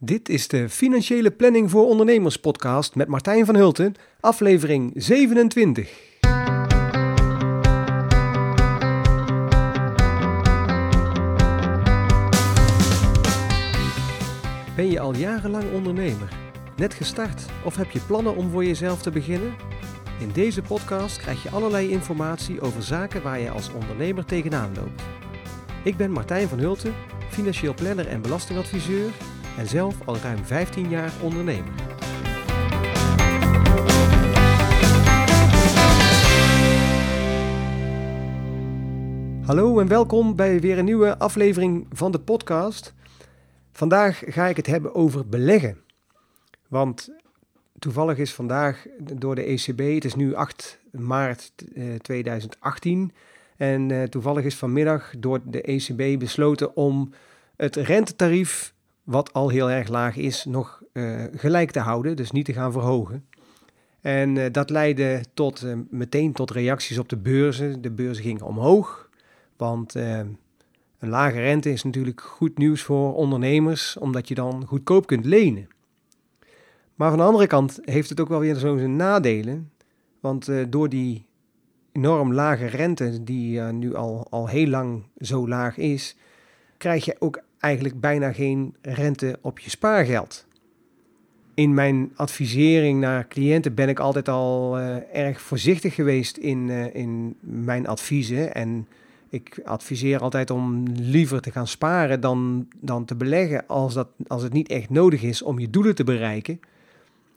Dit is de Financiële Planning voor Ondernemers podcast met Martijn van Hulten, aflevering 27. Ben je al jarenlang ondernemer? Net gestart of heb je plannen om voor jezelf te beginnen? In deze podcast krijg je allerlei informatie over zaken waar je als ondernemer tegenaan loopt. Ik ben Martijn van Hulten, financieel planner en belastingadviseur en zelf al ruim 15 jaar ondernemer. Hallo en welkom bij weer een nieuwe aflevering van de podcast. Vandaag ga ik het hebben over beleggen. Want toevallig is vandaag door de ECB, het is nu 8 maart 2018, eh, en uh, toevallig is vanmiddag door de ECB besloten om het rentetarief wat al heel erg laag is, nog uh, gelijk te houden, dus niet te gaan verhogen. En uh, dat leidde tot, uh, meteen tot reacties op de beurzen. De beurzen gingen omhoog, want een lage rente is natuurlijk goed nieuws voor ondernemers, omdat je dan goedkoop kunt lenen. Maar van de andere kant heeft het ook wel weer zo'n nadelen, want door die enorm lage rente, die nu al, al heel lang zo laag is, krijg je ook eigenlijk bijna geen rente op je spaargeld. In mijn advisering naar cliënten ben ik altijd al uh, erg voorzichtig geweest in, uh, in mijn adviezen. En ik adviseer altijd om liever te gaan sparen dan, dan te beleggen als, dat, als het niet echt nodig is om je doelen te bereiken.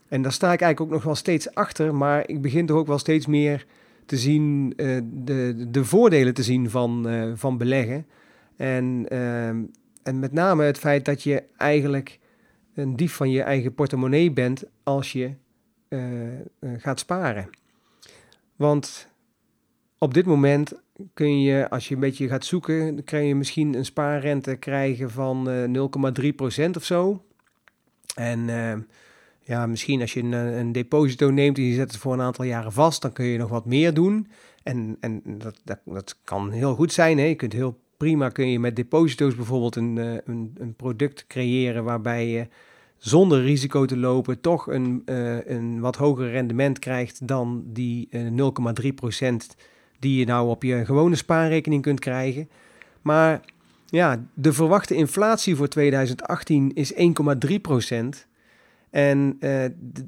En daar sta ik eigenlijk ook nog wel steeds achter, maar ik begin toch ook wel steeds meer te zien, uh, de, de voordelen te zien van, van beleggen. En ehm, en met name het feit dat je eigenlijk een dief van je eigen portemonnee bent als je uh, uh, gaat sparen. Want op dit moment kun je, als je een beetje gaat zoeken, kan je misschien een spaarrente krijgen van uh, 0,3% of zo. En ja, misschien als je een, een, deposito neemt en je zet het voor een aantal jaren vast, dan kun je nog wat meer doen. En, en dat, dat, dat kan heel goed zijn. Hè? Je kunt heel prima kun je met deposito's bijvoorbeeld een, eh, een, een product creëren waarbij je zonder risico te lopen toch een, uh, een wat hoger rendement krijgt dan die uh, eh, 0,3% die je nou op je gewone spaarrekening kunt krijgen. Maar ja, de verwachte inflatie voor 2018 is 1,3%. En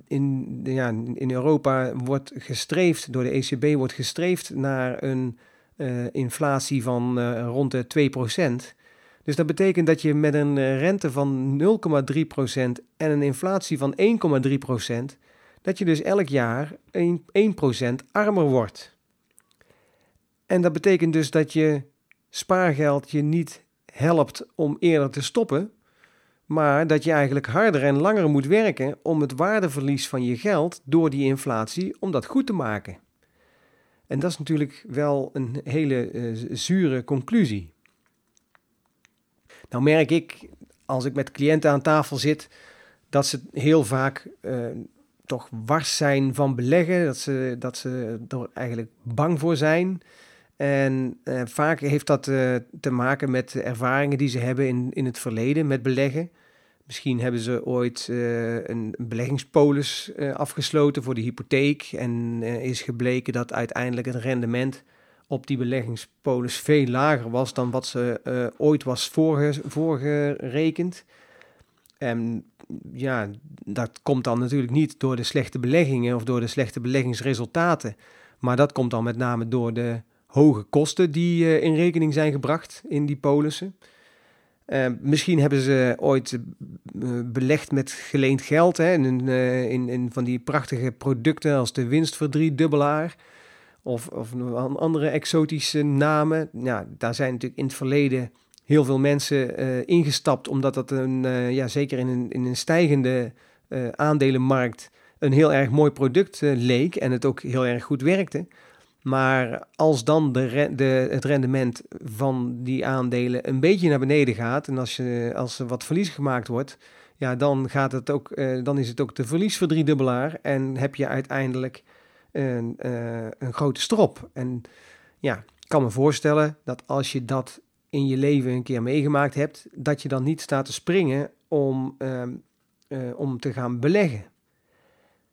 in, ja, in Europa wordt gestreefd, door de ECB wordt gestreefd naar een uh, inflatie van uh, rond de 2%. Dus dat betekent dat je met een uh, rente van 0,3% en een inflatie van 1,3%, dat je dus elk jaar 1%, 1 armer wordt. En dat betekent dus dat je spaargeld je niet helpt om eerder te stoppen, maar dat je eigenlijk harder en langer moet werken om het waardeverlies van je geld door die inflatie om dat goed te maken. En dat is natuurlijk wel een hele uh, zure conclusie. Nou merk ik, als ik met cliënten aan tafel zit, dat ze heel vaak uh, toch wars zijn van beleggen, dat ze, dat ze er eigenlijk bang voor zijn. En uh, vaak heeft dat te maken met ervaringen die ze hebben in, in het verleden met beleggen. Misschien hebben ze ooit uh, een beleggingspolis uh, afgesloten voor de hypotheek en uh, is gebleken dat uiteindelijk het rendement op die beleggingspolis veel lager was dan wat ze ooit was voorge voorgerekend. En ja, dat komt dan natuurlijk niet door de slechte beleggingen of door de slechte beleggingsresultaten, maar dat komt dan met name door de hoge kosten die in rekening zijn gebracht in die polissen. Uh, misschien hebben ze ooit uh, belegd met geleend geld hè, in, uh, in, in, van die prachtige producten als de winstverdriedubbelaar of, of andere exotische namen. Ja, daar zijn natuurlijk in het verleden heel veel mensen ingestapt, omdat dat een, ja, zeker in een, in een stijgende aandelenmarkt een heel erg mooi product leek en het ook heel erg goed werkte. Maar als dan de, de, het rendement van die aandelen een beetje naar beneden gaat en als, je, als er wat verlies gemaakt wordt, ja, dan, gaat het ook, uh, dan is het ook de verliesverdriedubbelaar en heb je uiteindelijk een, uh, een grote strop. En ja, ik kan me voorstellen dat als je dat in je leven een keer meegemaakt hebt, dat je dan niet staat te springen om, ehm, eh, om te gaan beleggen.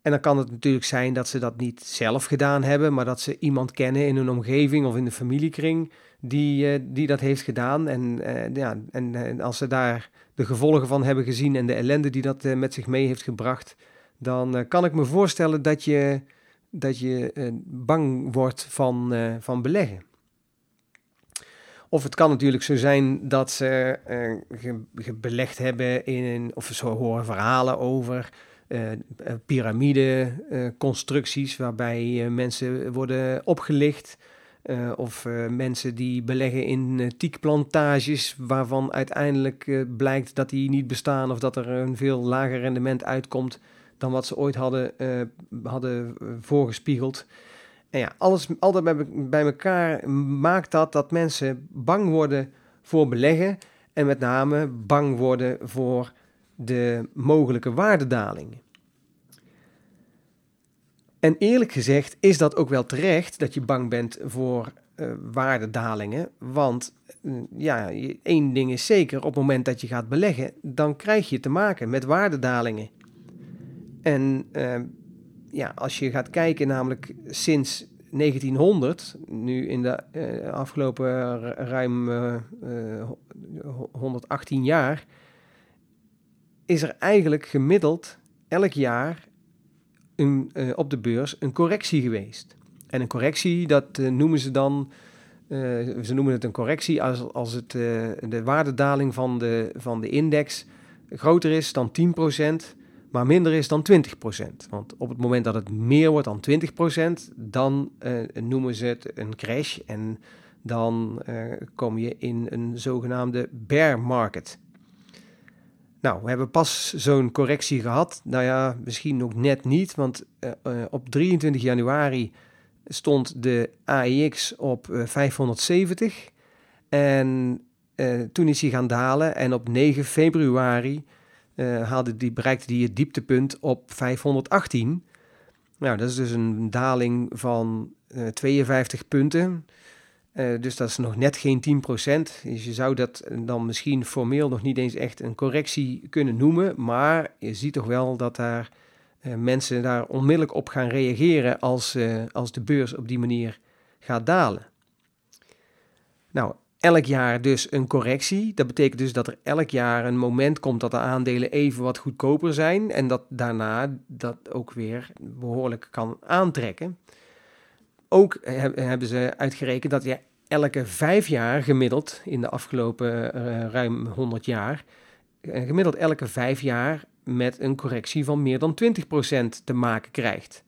En dan kan het natuurlijk zijn dat ze dat niet zelf gedaan hebben, maar dat ze iemand kennen in hun omgeving of in de familiekring die, uh, die dat heeft gedaan. En, uh, ja, en, en, als ze daar de gevolgen van hebben gezien en de ellende die dat met zich mee heeft gebracht, dan kan ik me voorstellen dat je, dat je bang wordt van, van beleggen. Of het kan natuurlijk zo zijn dat ze uh, belegd hebben in, of ze horen verhalen over piramideconstructies waarbij mensen worden opgelicht. of mensen die beleggen in tiekplantages waarvan uiteindelijk blijkt dat die niet bestaan of dat er een veel lager rendement uitkomt dan wat ze ooit hadden, hadden voorgespiegeld. En ja, alles altijd bij, bij elkaar maakt dat dat mensen bang worden voor beleggen en met name bang worden voor de mogelijke waardedalingen. En eerlijk gezegd is dat ook wel terecht dat je bang bent voor uh, waardedalingen. Want uh, ja, één ding is zeker, op het moment dat je gaat beleggen, dan krijg je te maken met waardedalingen. En uh, ja, als je gaat kijken, namelijk sinds 1900, nu in de uh, afgelopen ruim uh, uh, 118 jaar, is er eigenlijk gemiddeld elk jaar een, eh, op de beurs een correctie geweest. En een correctie, dat eh, noemen ze dan, ze noemen het een correctie als, als het, de waardedaling van de, van de index groter is dan 10% maar minder is dan 20%. Want op het moment dat het meer wordt dan 20%, dan noemen ze het een crash en dan kom je in een zogenaamde bear market. Nou, we hebben pas zo'n correctie gehad. Nou ja, misschien nog net niet, want uh, op 23 januari stond de AEX op 570 en toen is hij gaan dalen en op 9 februari die, bereikte die het dieptepunt op 518. Nou, dat is dus een daling van uh, eh, 52 punten. Uh, dus dat is nog net geen 10%. Dus je zou dat dan misschien formeel nog niet eens echt een correctie kunnen noemen. Maar je ziet toch wel dat daar mensen daar onmiddellijk op gaan reageren als, als de beurs op die manier gaat dalen. Nou, elk jaar dus een correctie. Dat betekent dus dat er elk jaar een moment komt dat de aandelen even wat goedkoper zijn en dat daarna dat ook weer behoorlijk kan aantrekken. Ook hebben ze uitgerekend dat je elke vijf jaar gemiddeld in de afgelopen uh, ruim 100 jaar, uh, gemiddeld elke vijf jaar met een correctie van meer dan 20% te maken krijgt.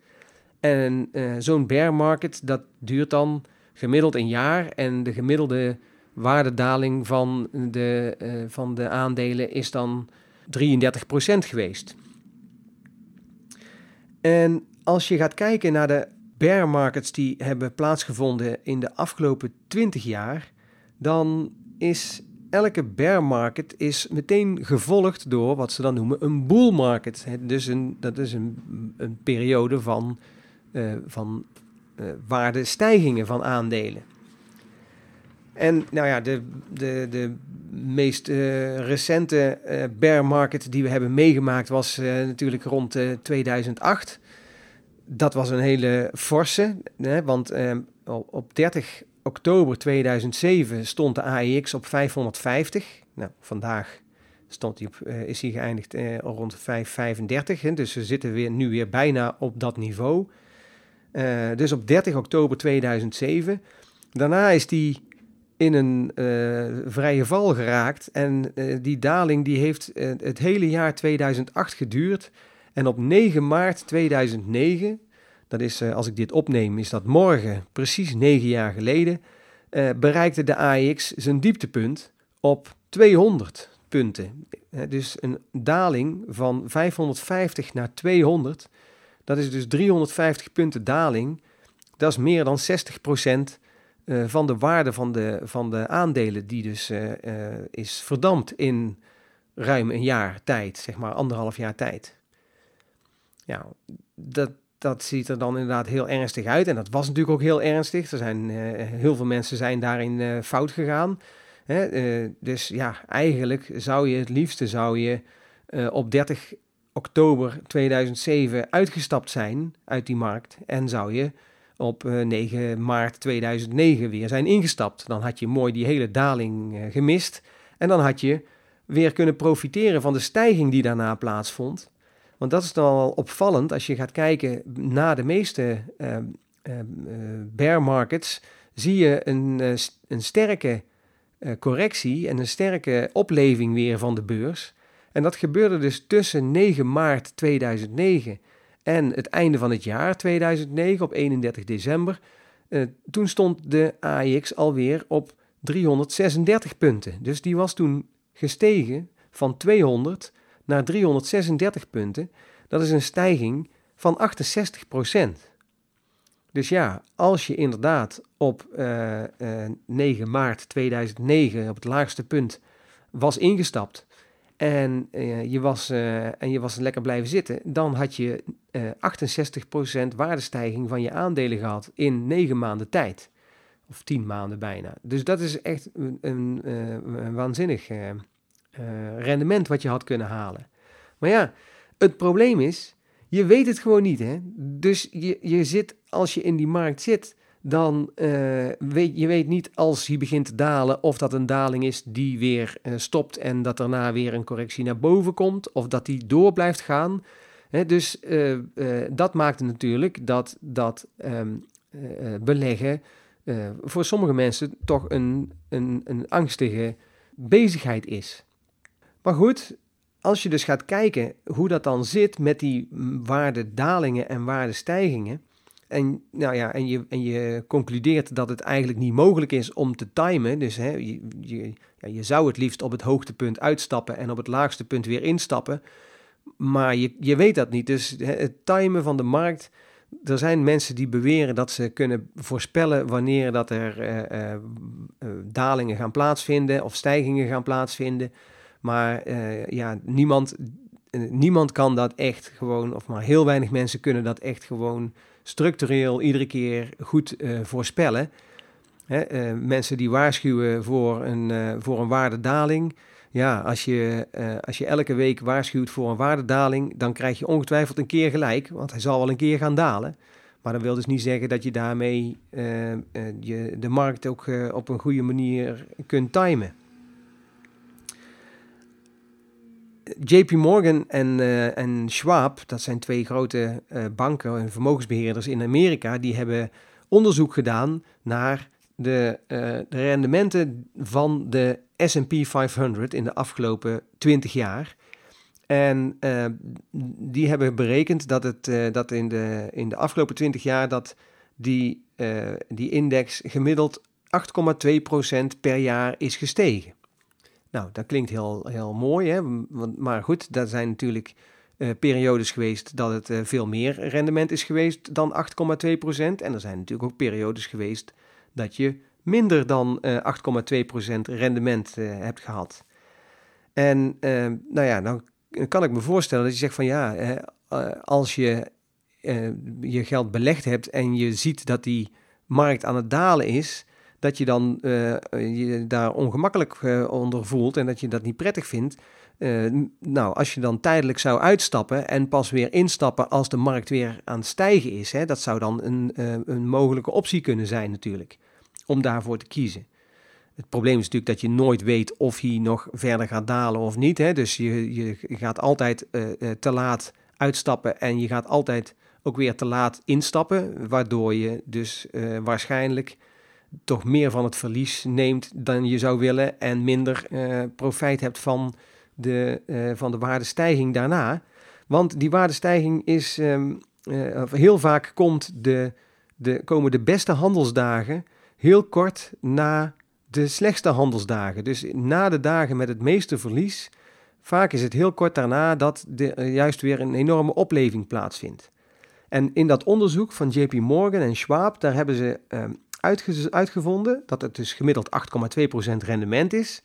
En uh, zo'n bear market dat duurt dan gemiddeld een jaar en de gemiddelde waardedaling van de, van de aandelen is dan 33% geweest. En als je gaat kijken naar de bear markets die hebben plaatsgevonden in de afgelopen 20 jaar, dan is elke bear market is meteen gevolgd door wat ze dan noemen een bull market. Dus een, dat is een, een periode van, uh, van uh, waardestijgingen van aandelen. En nou ja, de, de, de meest uh, recente bear market die we hebben meegemaakt was natuurlijk rond 2008. Dat was een hele forse, hè, want op 30 oktober 2007 stond de AEX op 550. Nou, vandaag stond die op, is hij geëindigd rond 535. Hè, dus we zitten weer, nu weer bijna op dat niveau. dus op 30 oktober 2007. Daarna is die in een vrije val geraakt. En die daling die heeft het hele jaar 2008 geduurd. En op 9 maart 2009, dat is als ik dit opneem, is dat morgen precies 9 jaar geleden, bereikte de AEX zijn dieptepunt op 200 punten. dus een daling van 550 naar 200, dat is dus 350 punten daling. Dat is meer dan 60 procent uh, van de waarde van de, van de aandelen, die dus is verdampt in ruim een jaar tijd, zeg maar anderhalf jaar tijd. Ja, dat, dat ziet er dan inderdaad heel ernstig uit. En dat was natuurlijk ook heel ernstig. Er zijn heel veel mensen zijn daarin fout gegaan. Hè, eh, dus ja, eigenlijk zou je het liefste zou je eh, op 30 oktober 2007 uitgestapt zijn uit die markt en zou je op 9 maart 2009 weer zijn ingestapt. Dan had je mooi die hele daling gemist en dan had je weer kunnen profiteren van de stijging die daarna plaatsvond. Want dat is dan wel opvallend als je gaat kijken naar de meeste uh, bear markets, zie je een, uh, een sterke correctie en een sterke opleving weer van de beurs. En dat gebeurde dus tussen 9 maart 2009 en het einde van het jaar 2009 op 31 december. toen stond de AX alweer op 336 punten. Dus die was toen gestegen van 200 naar 336 punten. Dat is een stijging van 68% Dus ja, als je inderdaad op uh, uh, 9 maart 2009 op het laagste punt was ingestapt en, uh, je, was, en je was lekker blijven zitten, dan had je 68% waardestijging van je aandelen gehad in 9 maanden tijd. Of 10 maanden bijna. Dus dat is echt een, een, een waanzinnig uh, rendement wat je had kunnen halen. Maar ja, het probleem is, je weet het gewoon niet. Hè? Dus je, je zit, als je in die markt zit, dan uh, weet je weet niet als hij begint te dalen of dat een daling is die weer uh, stopt en dat daarna weer een correctie naar boven komt of dat die door blijft gaan. Dus dat maakte natuurlijk dat, dat um, beleggen voor sommige mensen toch een, een, een angstige bezigheid is. Maar goed, als je dus gaat kijken hoe dat dan zit met die waardedalingen en waardestijgingen. En, nou ja, en, je, en je concludeert dat het eigenlijk niet mogelijk is om te timen. Dus hè, je, je, je zou het liefst op het hoogtepunt uitstappen en op het laagste punt weer instappen. Maar je, je weet dat niet. Dus het timen van de markt. Er zijn mensen die beweren dat ze kunnen voorspellen wanneer dat er uh, uh, dalingen gaan plaatsvinden of stijgingen gaan plaatsvinden. Maar uh, ja, niemand, uh, niemand kan dat echt gewoon, of maar heel weinig mensen kunnen dat echt gewoon structureel iedere keer goed uh, voorspellen. Hè, mensen die waarschuwen voor een, voor een waardedaling. Ja, als je, als je elke week waarschuwt voor een waardedaling, dan krijg je ongetwijfeld een keer gelijk, want hij zal wel een keer gaan dalen. Maar dat wil dus niet zeggen dat je daarmee je de markt ook op een goede manier kunt timen. JP Morgan en, uh, en Schwab, dat zijn twee grote uh, banken en vermogensbeheerders in Amerika, die hebben onderzoek gedaan naar de, uh, de rendementen van de SP 500 in de afgelopen 20 jaar. En die hebben berekend dat, het, dat in, de, in de afgelopen 20 jaar dat die, die index gemiddeld 8,2% per jaar is gestegen. Nou, dat klinkt heel, heel mooi, hè? maar goed, dat zijn natuurlijk uh, periodes geweest dat het uh, veel meer rendement is geweest dan 8,2%. En er zijn natuurlijk ook periodes geweest dat je minder dan uh, eh, 8,2% rendement hebt gehad. En nou ja, dan kan ik me voorstellen dat je zegt van ja, als je je geld belegd hebt en je ziet dat die markt aan het dalen is, dat je dan uh, je daar ongemakkelijk uh, onder voelt en dat je dat niet prettig vindt. Uh, nou, als je dan tijdelijk zou uitstappen en pas weer instappen als de markt weer aan het stijgen is, hè, dat zou dan een, een mogelijke optie kunnen zijn natuurlijk, om daarvoor te kiezen. Het probleem is natuurlijk dat je nooit weet of hij nog verder gaat dalen of niet. Hè? Dus je, je gaat altijd te laat uitstappen en je gaat altijd ook weer te laat instappen, waardoor je dus waarschijnlijk toch meer van het verlies neemt dan je zou willen en minder uh, profijt hebt van de, uh, van de waardestijging daarna. Want die waardestijging is um, heel vaak komt de, de, komen de beste handelsdagen heel kort na de slechtste handelsdagen. Dus na de dagen met het meeste verlies, vaak is het heel kort daarna dat er juist weer een enorme opleving plaatsvindt. En in dat onderzoek van JP Morgan en Schwab, daar hebben ze um, uitgevonden dat het dus gemiddeld 8,2% rendement is.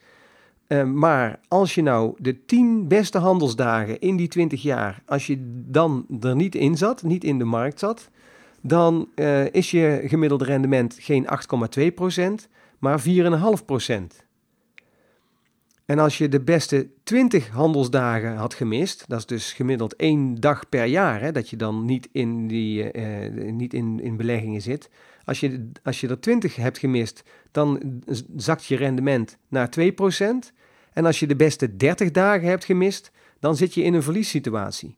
Uh, maar als je nou de 10 beste handelsdagen in die 20 jaar, als je dan er niet in zat, niet in de markt zat, dan uh, is je gemiddelde rendement geen 8,2%, maar 4,5%. En als je de beste 20 handelsdagen had gemist, dat is dus gemiddeld één dag per jaar, hè, dat je dan niet in, die, uh, niet in, in beleggingen zit. Als je, als je er 20 hebt gemist, dan zakt je rendement naar 2%. En als je de beste 30 dagen hebt gemist, dan zit je in een verliessituatie.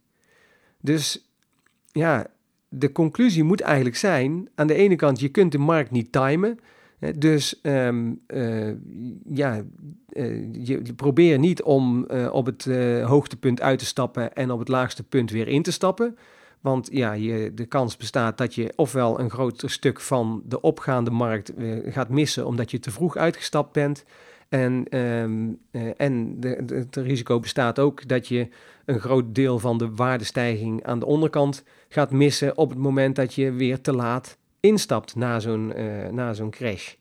Dus ja, de conclusie moet eigenlijk zijn: aan de ene kant, je kunt de markt niet timen. Dus um, uh, ja, uh, je, probeer niet om uh, op het hoogtepunt uit te stappen en op het laagste punt weer in te stappen. Want ja, je, de kans bestaat dat je ofwel een groter stuk van de opgaande markt gaat missen omdat je te vroeg uitgestapt bent. En, um, en de, het risico bestaat ook dat je een groot deel van de waardestijging aan de onderkant gaat missen op het moment dat je weer te laat instapt na zo'n uh, na zo'n crash.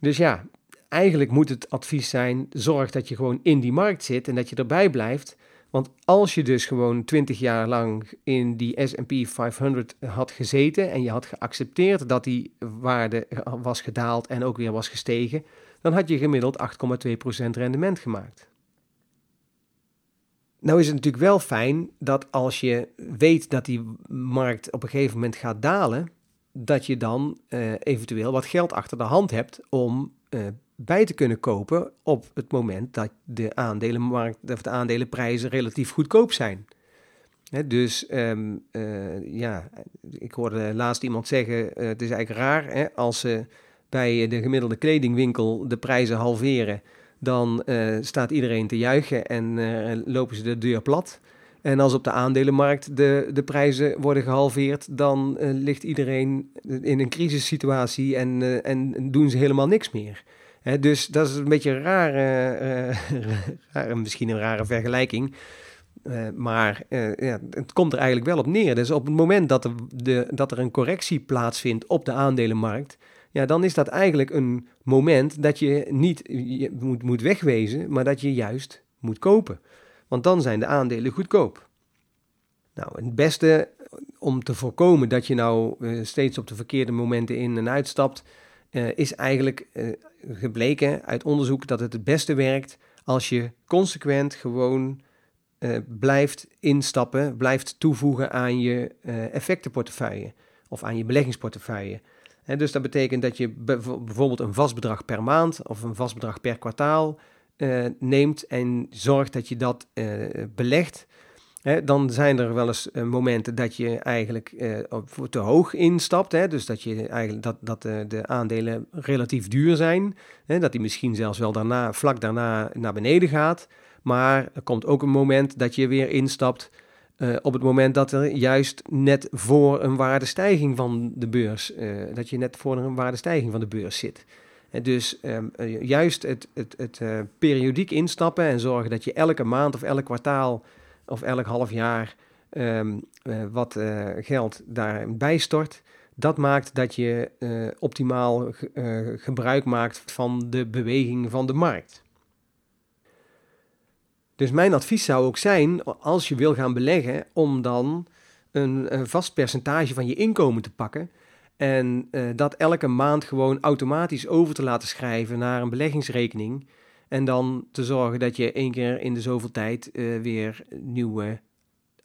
Dus ja, eigenlijk moet het advies zijn: zorg dat je gewoon in die markt zit en dat je erbij blijft. Want als je dus gewoon 20 jaar lang in die SP 500 had gezeten en je had geaccepteerd dat die waarde was gedaald en ook weer was gestegen, dan had je gemiddeld 8,2% rendement gemaakt. Nou is het natuurlijk wel fijn dat als je weet dat die markt op een gegeven moment gaat dalen, dat je dan uh, eventueel wat geld achter de hand hebt om uh, bij te kunnen kopen op het moment dat de aandelenmarkt of de aandelenprijzen relatief goedkoop zijn. Dus um, uh, ja, ik hoorde laatst iemand zeggen: het is eigenlijk raar hè, als ze bij de gemiddelde kledingwinkel de prijzen halveren, dan staat iedereen te juichen en lopen ze de deur plat. En als op de aandelenmarkt de, de prijzen worden gehalveerd, dan ligt iedereen in een crisissituatie en, en doen ze helemaal niks meer. Dus dat is een beetje een rare, uh, misschien een rare vergelijking. maar ja, het komt er eigenlijk wel op neer. Dus op het moment dat er, de, dat er een correctie plaatsvindt op de aandelenmarkt, ja, dan is dat eigenlijk een moment dat je niet moet, moet wegwezen, maar dat je juist moet kopen want dan zijn de aandelen goedkoop. Nou, het beste om te voorkomen dat je nou steeds op de verkeerde momenten in en uitstapt, uh, is eigenlijk uh, gebleken uit onderzoek dat het het beste werkt als je consequent gewoon blijft instappen, blijft toevoegen aan je effectenportefeuille of aan je beleggingsportefeuille. dus dat betekent dat je bijvoorbeeld een vast bedrag per maand of een vast bedrag per kwartaal neemt en zorgt dat je dat belegt, dan zijn er wel eens uh, momenten dat je eigenlijk te hoog instapt. Hè, dus dat, je eigenlijk, dat, dat de aandelen relatief duur zijn. Hè, dat die misschien zelfs wel daarna, vlak daarna naar beneden gaat. Maar er komt ook een moment dat je weer instapt. op het moment dat er juist net voor een waardestijging van de beurs, dat je net voor een waardestijging van de beurs zit. Dus um, juist het, het, het periodiek instappen en zorgen dat je elke maand of elk kwartaal of elk half jaar um, uh, wat uh, geld daarbij stort, dat maakt dat je optimaal gebruik maakt van de beweging van de markt. Dus mijn advies zou ook zijn, als je wil gaan beleggen, om dan een, een vast percentage van je inkomen te pakken en dat elke maand gewoon automatisch over te laten schrijven naar een beleggingsrekening. En dan te zorgen dat je één keer in de zoveel tijd uh, weer nieuwe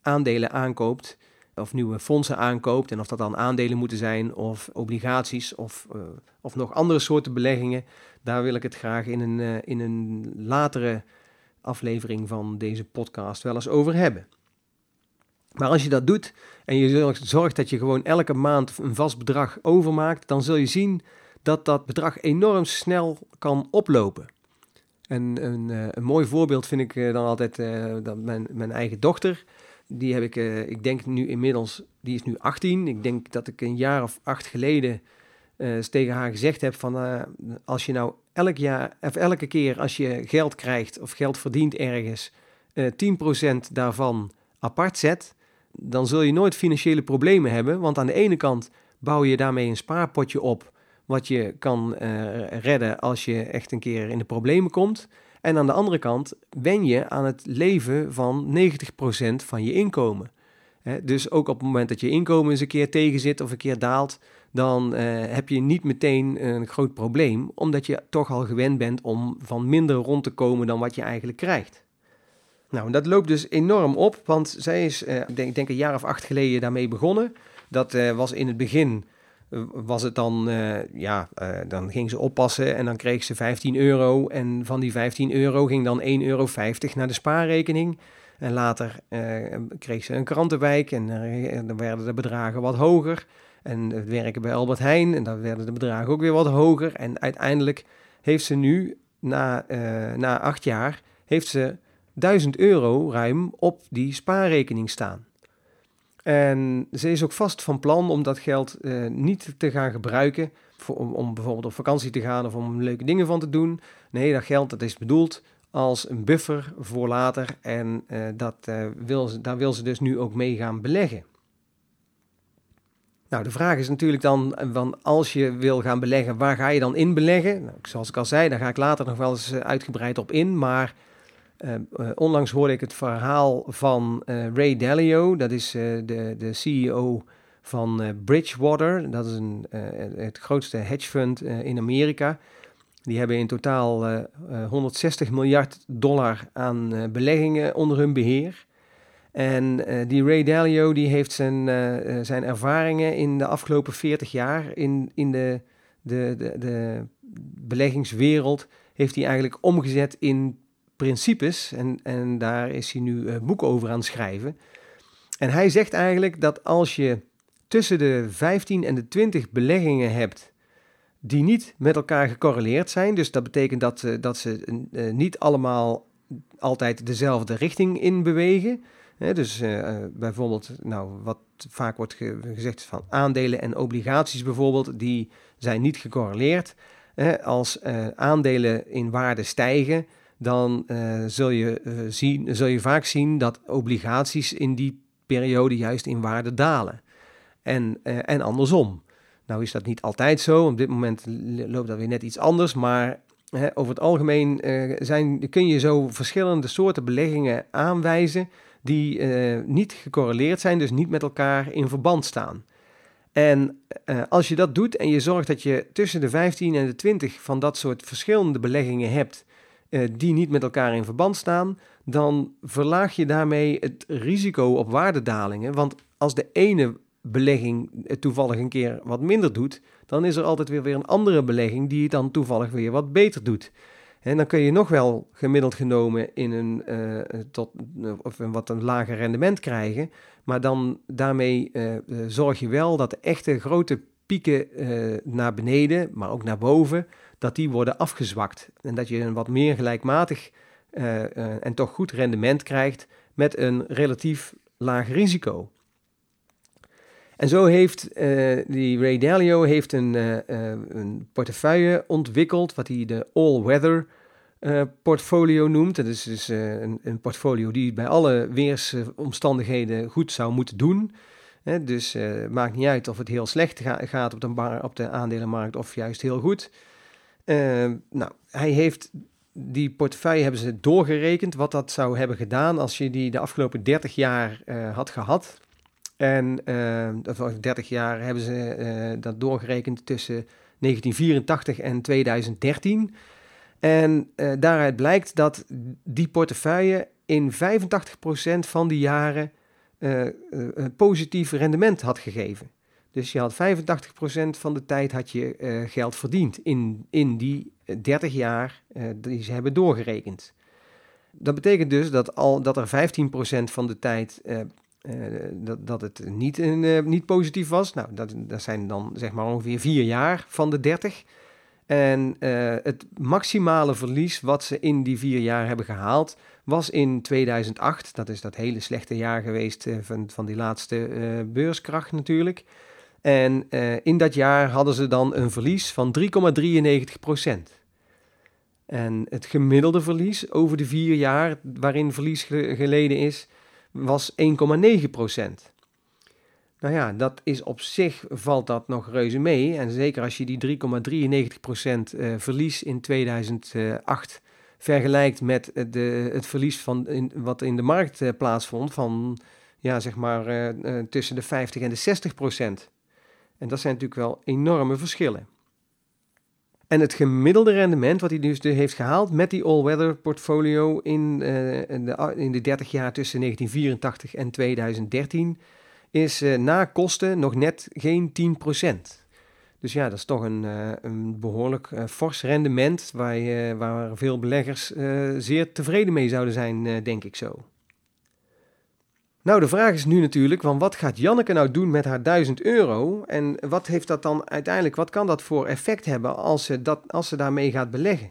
aandelen aankoopt. Of nieuwe fondsen aankoopt. En of dat dan aandelen moeten zijn of obligaties of, uh, of nog andere soorten beleggingen. Daar wil ik het graag in een, in een latere aflevering van deze podcast wel eens over hebben. Maar als je dat doet en je zorgt dat je gewoon elke maand een vast bedrag overmaakt, dan zul je zien dat dat bedrag enorm snel kan oplopen. En een, eh, een mooi voorbeeld vind ik eh, dan altijd uh, dat mijn, mijn eigen dochter. Die heb ik, ik denk nu inmiddels, die is nu 18. Ik denk dat ik een jaar of acht geleden uh, tegen haar gezegd heb van als je nou elk jaar, of elke keer als je geld krijgt of geld verdient ergens, 10% daarvan apart zet, dan zul je nooit financiële problemen hebben. Want aan de ene kant bouw je daarmee een spaarpotje op, wat je kan uh, redden als je echt een keer in de problemen komt. En aan de andere kant wen je aan het leven van 90% van je inkomen. dus ook op het moment dat je inkomen eens een keer tegenzit of een keer daalt, dan heb je niet meteen een groot probleem, omdat je toch al gewend bent om van minder rond te komen dan wat je eigenlijk krijgt. Nou, dat loopt dus enorm op, want zij is, uh, denk, denk een jaar of acht geleden daarmee begonnen. Dat was in het begin, was het dan, ja, dan ging ze oppassen en dan kreeg ze 15 euro. En van die 15 euro ging dan 1,50 euro naar de spaarrekening. En later kreeg ze een krantenwijk en dan werden de bedragen wat hoger. En het werken bij Albert Heijn en dan werden de bedragen ook weer wat hoger. En uiteindelijk heeft ze nu, na, na acht jaar, heeft ze 1000 euro ruim op die spaarrekening staan. En ze is ook vast van plan om dat geld uh, niet te gaan gebruiken voor, om, bijvoorbeeld op vakantie te gaan of om leuke dingen van te doen. Nee, dat geld dat is bedoeld als een buffer voor later en uh, dat, uh, wil daar wil ze dus nu ook mee gaan beleggen. Nou, de vraag is natuurlijk dan, van als je wil gaan beleggen, waar ga je dan in beleggen? Nou, zoals ik al zei, daar ga ik later nog wel eens uitgebreid op in, maar onlangs hoorde ik het verhaal van uh, Ray Dalio, dat is de, de CEO van Bridgewater. Dat is een, het grootste hedge fund in Amerika. Die hebben in totaal 160 miljard dollar aan beleggingen onder hun beheer. En die Ray Dalio die heeft zijn, zijn ervaringen in de afgelopen 40 jaar in, in de, de, de, de beleggingswereld heeft hij eigenlijk omgezet in principes. En, en daar is hij nu een boek over aan het schrijven. En hij zegt eigenlijk dat als je tussen de 15 en de 20 beleggingen hebt die niet met elkaar gecorreleerd zijn, dus dat betekent dat, uh, dat ze uh, niet allemaal altijd dezelfde richting in bewegen. dus bijvoorbeeld, nou, wat vaak wordt ge gezegd van aandelen en obligaties bijvoorbeeld, die zijn niet gecorreleerd. als aandelen in waarde stijgen, dan uh, zul, je, uh, zien, zul je vaak zien dat obligaties in die periode juist in waarde dalen. En, uh, en andersom. Nou is dat niet altijd zo. Op dit moment loopt dat weer net iets anders. Maar hè, over het algemeen zijn, kun je zo verschillende soorten beleggingen aanwijzen die niet gecorreleerd zijn, dus niet met elkaar in verband staan. En als je dat doet en je zorgt dat je tussen de 15 en de 20 van dat soort verschillende beleggingen hebt, die niet met elkaar in verband staan, dan verlaag je daarmee het risico op waardedalingen. Want als de ene belegging toevallig een keer wat minder doet, dan is er altijd weer, weer een andere belegging die het dan toevallig weer wat beter doet. En dan kun je nog wel gemiddeld genomen in een, uh, tot, of een wat een lager rendement krijgen. Maar dan daarmee uh, zorg je wel dat de echte grote pieken naar beneden, maar ook naar boven, dat die worden afgezwakt. En dat je een wat meer gelijkmatig uh, uh, en toch goed rendement krijgt met een relatief laag risico. En zo heeft uh, die Ray Dalio heeft een, een portefeuille ontwikkeld, wat hij de all-weather portfolio noemt. Dat is dus een, een, portfolio die bij alle weersomstandigheden goed zou moeten doen. Dus het maakt niet uit of het heel slecht ga gaat op de, op de aandelenmarkt of juist heel goed. Uh, nou, hij heeft die portefeuille hebben ze doorgerekend wat dat zou hebben gedaan als je die de afgelopen 30 jaar uh, had gehad. En uh, of 30 jaar hebben ze uh, dat doorgerekend tussen 1984 en 2013. En daaruit blijkt dat die portefeuille in 85% van die jaren een positief rendement had gegeven. Dus je had 85% van de tijd had je uh, geld verdiend in, in die 30 jaar uh, die ze hebben doorgerekend. Dat betekent dus dat, al, dat er 15% van de tijd uh, dat, dat het niet, niet positief was. Nou, dat, dat zijn dan zeg maar ongeveer 4 jaar van de 30. En het maximale verlies wat ze in die vier jaar hebben gehaald was in 2008. Dat is dat hele slechte jaar geweest van, van die laatste beurskracht natuurlijk. En uh, in dat jaar hadden ze dan een verlies van 3,93% En het gemiddelde verlies over de vier jaar waarin verlies geleden is, was 1,9% Nou ja, dat is op zich valt dat nog reuze mee. En zeker als je die 3,93% uh, verlies in 2008 vergelijkt met de, het verlies van in, wat in de markt uh, plaatsvond van ja, zeg maar uh, tussen de 50 en de 60 procent. En dat zijn natuurlijk wel enorme verschillen. En het gemiddelde rendement wat hij dus heeft gehaald met die all-weather portfolio in, in, de, in de 30 jaar tussen 1984 en 2013 is na kosten nog net geen 10%. Dus ja, dat is toch een, uh, een behoorlijk fors rendement waar, waar veel beleggers zeer tevreden mee zouden zijn, denk ik zo. Nou, de vraag is nu natuurlijk, van wat gaat Janneke nou doen met haar 1000 euro? En wat heeft dat dan uiteindelijk, wat kan dat voor effect hebben als ze, dat, als ze daarmee gaat beleggen?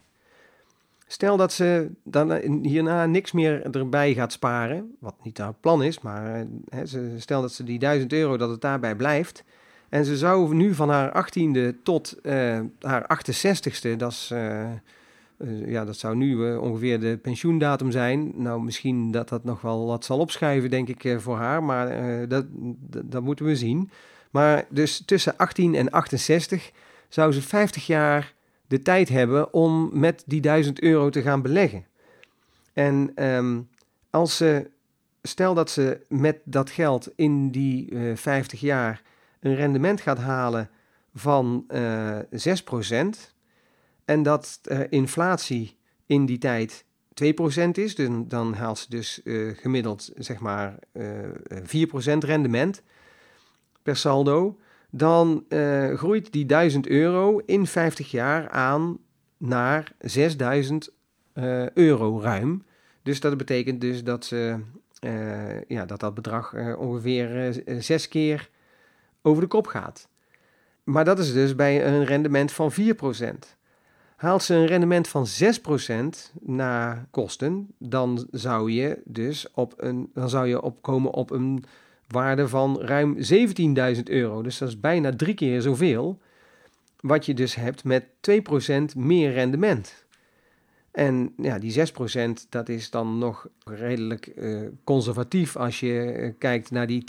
Stel dat ze dan hierna niks meer erbij gaat sparen, wat niet haar plan is, maar stel dat ze die 1000 euro, dat het daarbij blijft. En ze zou nu van haar 18e tot uh, haar 68ste, dat is... Uh, eh, ja, dat zou nu uh, ongeveer de pensioendatum zijn. Nou, misschien dat dat nog wel wat zal opschuiven, denk ik, uh, voor haar. Maar dat, dat, moeten we zien. Maar dus tussen 18 en 68 zou ze 50 jaar de tijd hebben om met die 1000 euro te gaan beleggen. En um, als ze, stel dat ze met dat geld in die 50 jaar een rendement gaat halen van 6 procent en dat uh, inflatie in die tijd 2% is, dus dan haalt ze dus uh, gemiddeld zeg maar uh, eh, 4% rendement per saldo. Dan groeit die 1000 euro in 50 jaar aan naar 6000 euro ruim. Dus dat betekent dus dat, ze, ja, dat dat bedrag ongeveer zes keer over de kop gaat. Maar dat is dus bij een rendement van 4%. Haalt ze een rendement van 6% na kosten, dan zou je dus op een, dan zou je opkomen op een waarde van ruim 17.000 euro. Dus dat is bijna drie keer zoveel. Wat je dus hebt met 2% meer rendement. En ja, die 6% dat is dan nog redelijk uh, conservatief als je uh, kijkt naar die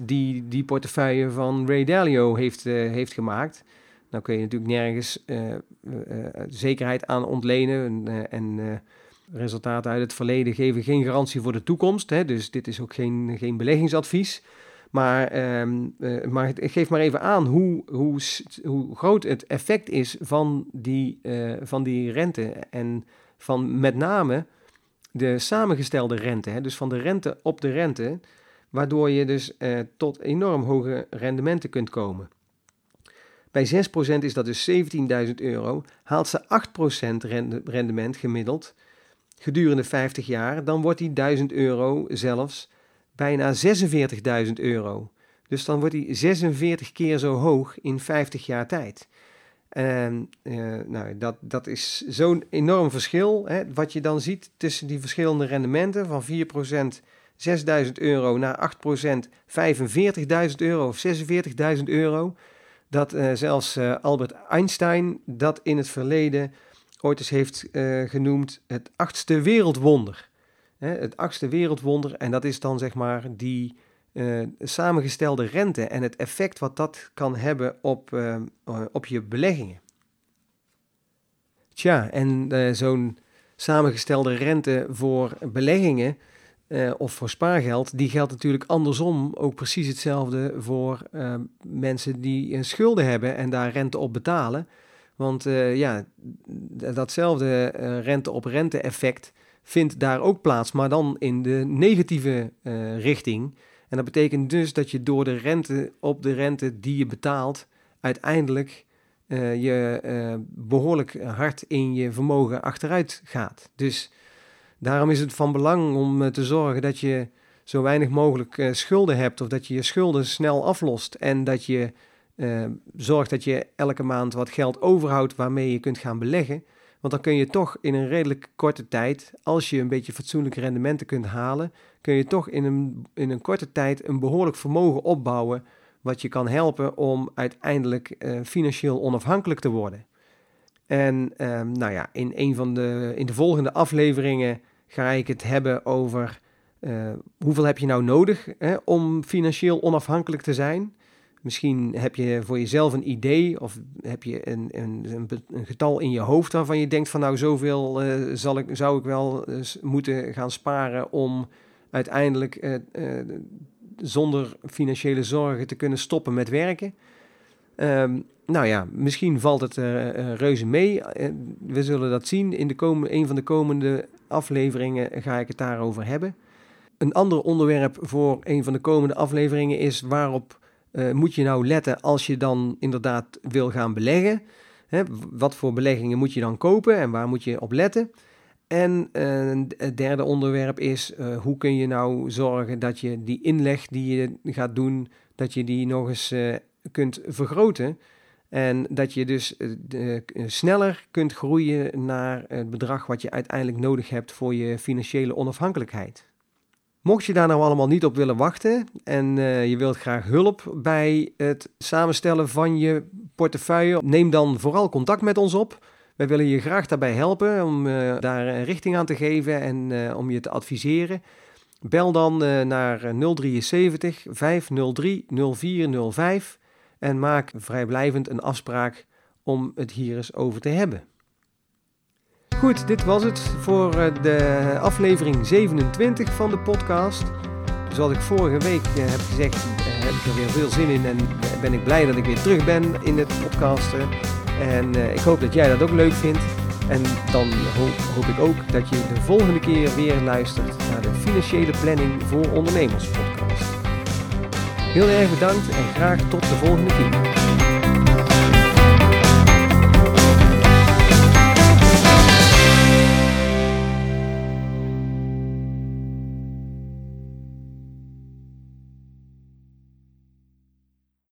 10% die die portefeuille van Ray Dalio heeft, uh, heeft gemaakt. Nou kun je natuurlijk nergens zekerheid aan ontlenen. En, en resultaten uit het verleden geven geen garantie voor de toekomst. Hè, dus dit is ook geen, geen beleggingsadvies. Maar, um, maar het geeft maar even aan hoe, hoe, hoe groot het effect is van die, van die rente. En van met name de samengestelde rente. Hè, dus van de rente op de rente. Waardoor je dus tot enorm hoge rendementen kunt komen. Bij 6% is dat dus 17.000 euro. Haalt ze 8% rendement gemiddeld gedurende 50 jaar, dan wordt die 1000 euro zelfs bijna 46.000 euro. Dus dan wordt die 46 keer zo hoog in 50 jaar tijd. En uh, nou, dat, dat is zo'n enorm verschil, hè, wat je dan ziet tussen die verschillende rendementen van 4% 6.000 euro naar 8% 45.000 euro of 46.000 euro dat uh, zelfs uh, Albert Einstein dat in het verleden ooit eens heeft genoemd het achtste wereldwonder. Hè, het achtste wereldwonder en dat is dan zeg maar die samengestelde rente en het effect wat dat kan hebben op, op je beleggingen. Tja, en zo'n samengestelde rente voor beleggingen of voor spaargeld, die geldt natuurlijk andersom ook precies hetzelfde voor mensen die schulden hebben en daar rente op betalen. Want ja, datzelfde rente op rente effect vindt daar ook plaats, maar dan in de negatieve richting. En dat betekent dus dat je door de rente op de rente die je betaalt, uiteindelijk je behoorlijk hard in je vermogen achteruit gaat. Dus Daarom is het van belang om eh, te zorgen dat je zo weinig mogelijk schulden hebt of dat je je schulden snel aflost en dat je zorgt dat je elke maand wat geld overhoudt waarmee je kunt gaan beleggen. Want dan kun je toch in een redelijk korte tijd, als je een beetje fatsoenlijke rendementen kunt halen, kun je toch in een, in een korte tijd een behoorlijk vermogen opbouwen wat je kan helpen om uiteindelijk uh, financieel onafhankelijk te worden. En um, nou ja, in een van de, in de volgende afleveringen ga ik het hebben over uh, hoeveel heb je nou nodig hè, om financieel onafhankelijk te zijn. Misschien heb je voor jezelf een idee of heb je een, een, een, getal in je hoofd waarvan je denkt van nou zoveel uh, zal ik, zou ik wel moeten gaan sparen om uiteindelijk uh, zonder financiële zorgen te kunnen stoppen met werken. Ehm, nou ja, misschien valt het reuze mee. we zullen dat zien. In de komende, een van de komende afleveringen ga ik het daarover hebben. Een ander onderwerp voor een van de komende afleveringen is waarop uh, moet je nou letten als je dan inderdaad wil gaan beleggen. Hè, wat voor beleggingen moet je dan kopen en waar moet je op letten? En uh, het derde onderwerp is uh, hoe kun je nou zorgen dat je die inleg die je gaat doen, dat je die nog eens kunt vergroten. En dat je dus sneller kunt groeien naar het bedrag wat je uiteindelijk nodig hebt voor je financiële onafhankelijkheid. Mocht je daar nou allemaal niet op willen wachten en uh, je wilt graag hulp bij het samenstellen van je portefeuille, neem dan vooral contact met ons op. Wij willen je graag daarbij helpen om uh, daar een richting aan te geven en uh, om je te adviseren. Bel dan naar 073 503 0405 en maak vrijblijvend een afspraak om het hier eens over te hebben. Goed, dit was het voor eh, de aflevering 27 van de podcast. Zoals ik vorige week eh, heb gezegd, eh, heb ik er weer veel zin in en ben ik blij dat ik weer terug ben in het podcasten. En ik hoop dat jij dat ook leuk vindt. En dan hoop, hoop, ik ook dat je de volgende keer weer luistert naar de Financiële Planning voor Ondernemers podcast. Heel erg bedankt en graag tot de volgende keer.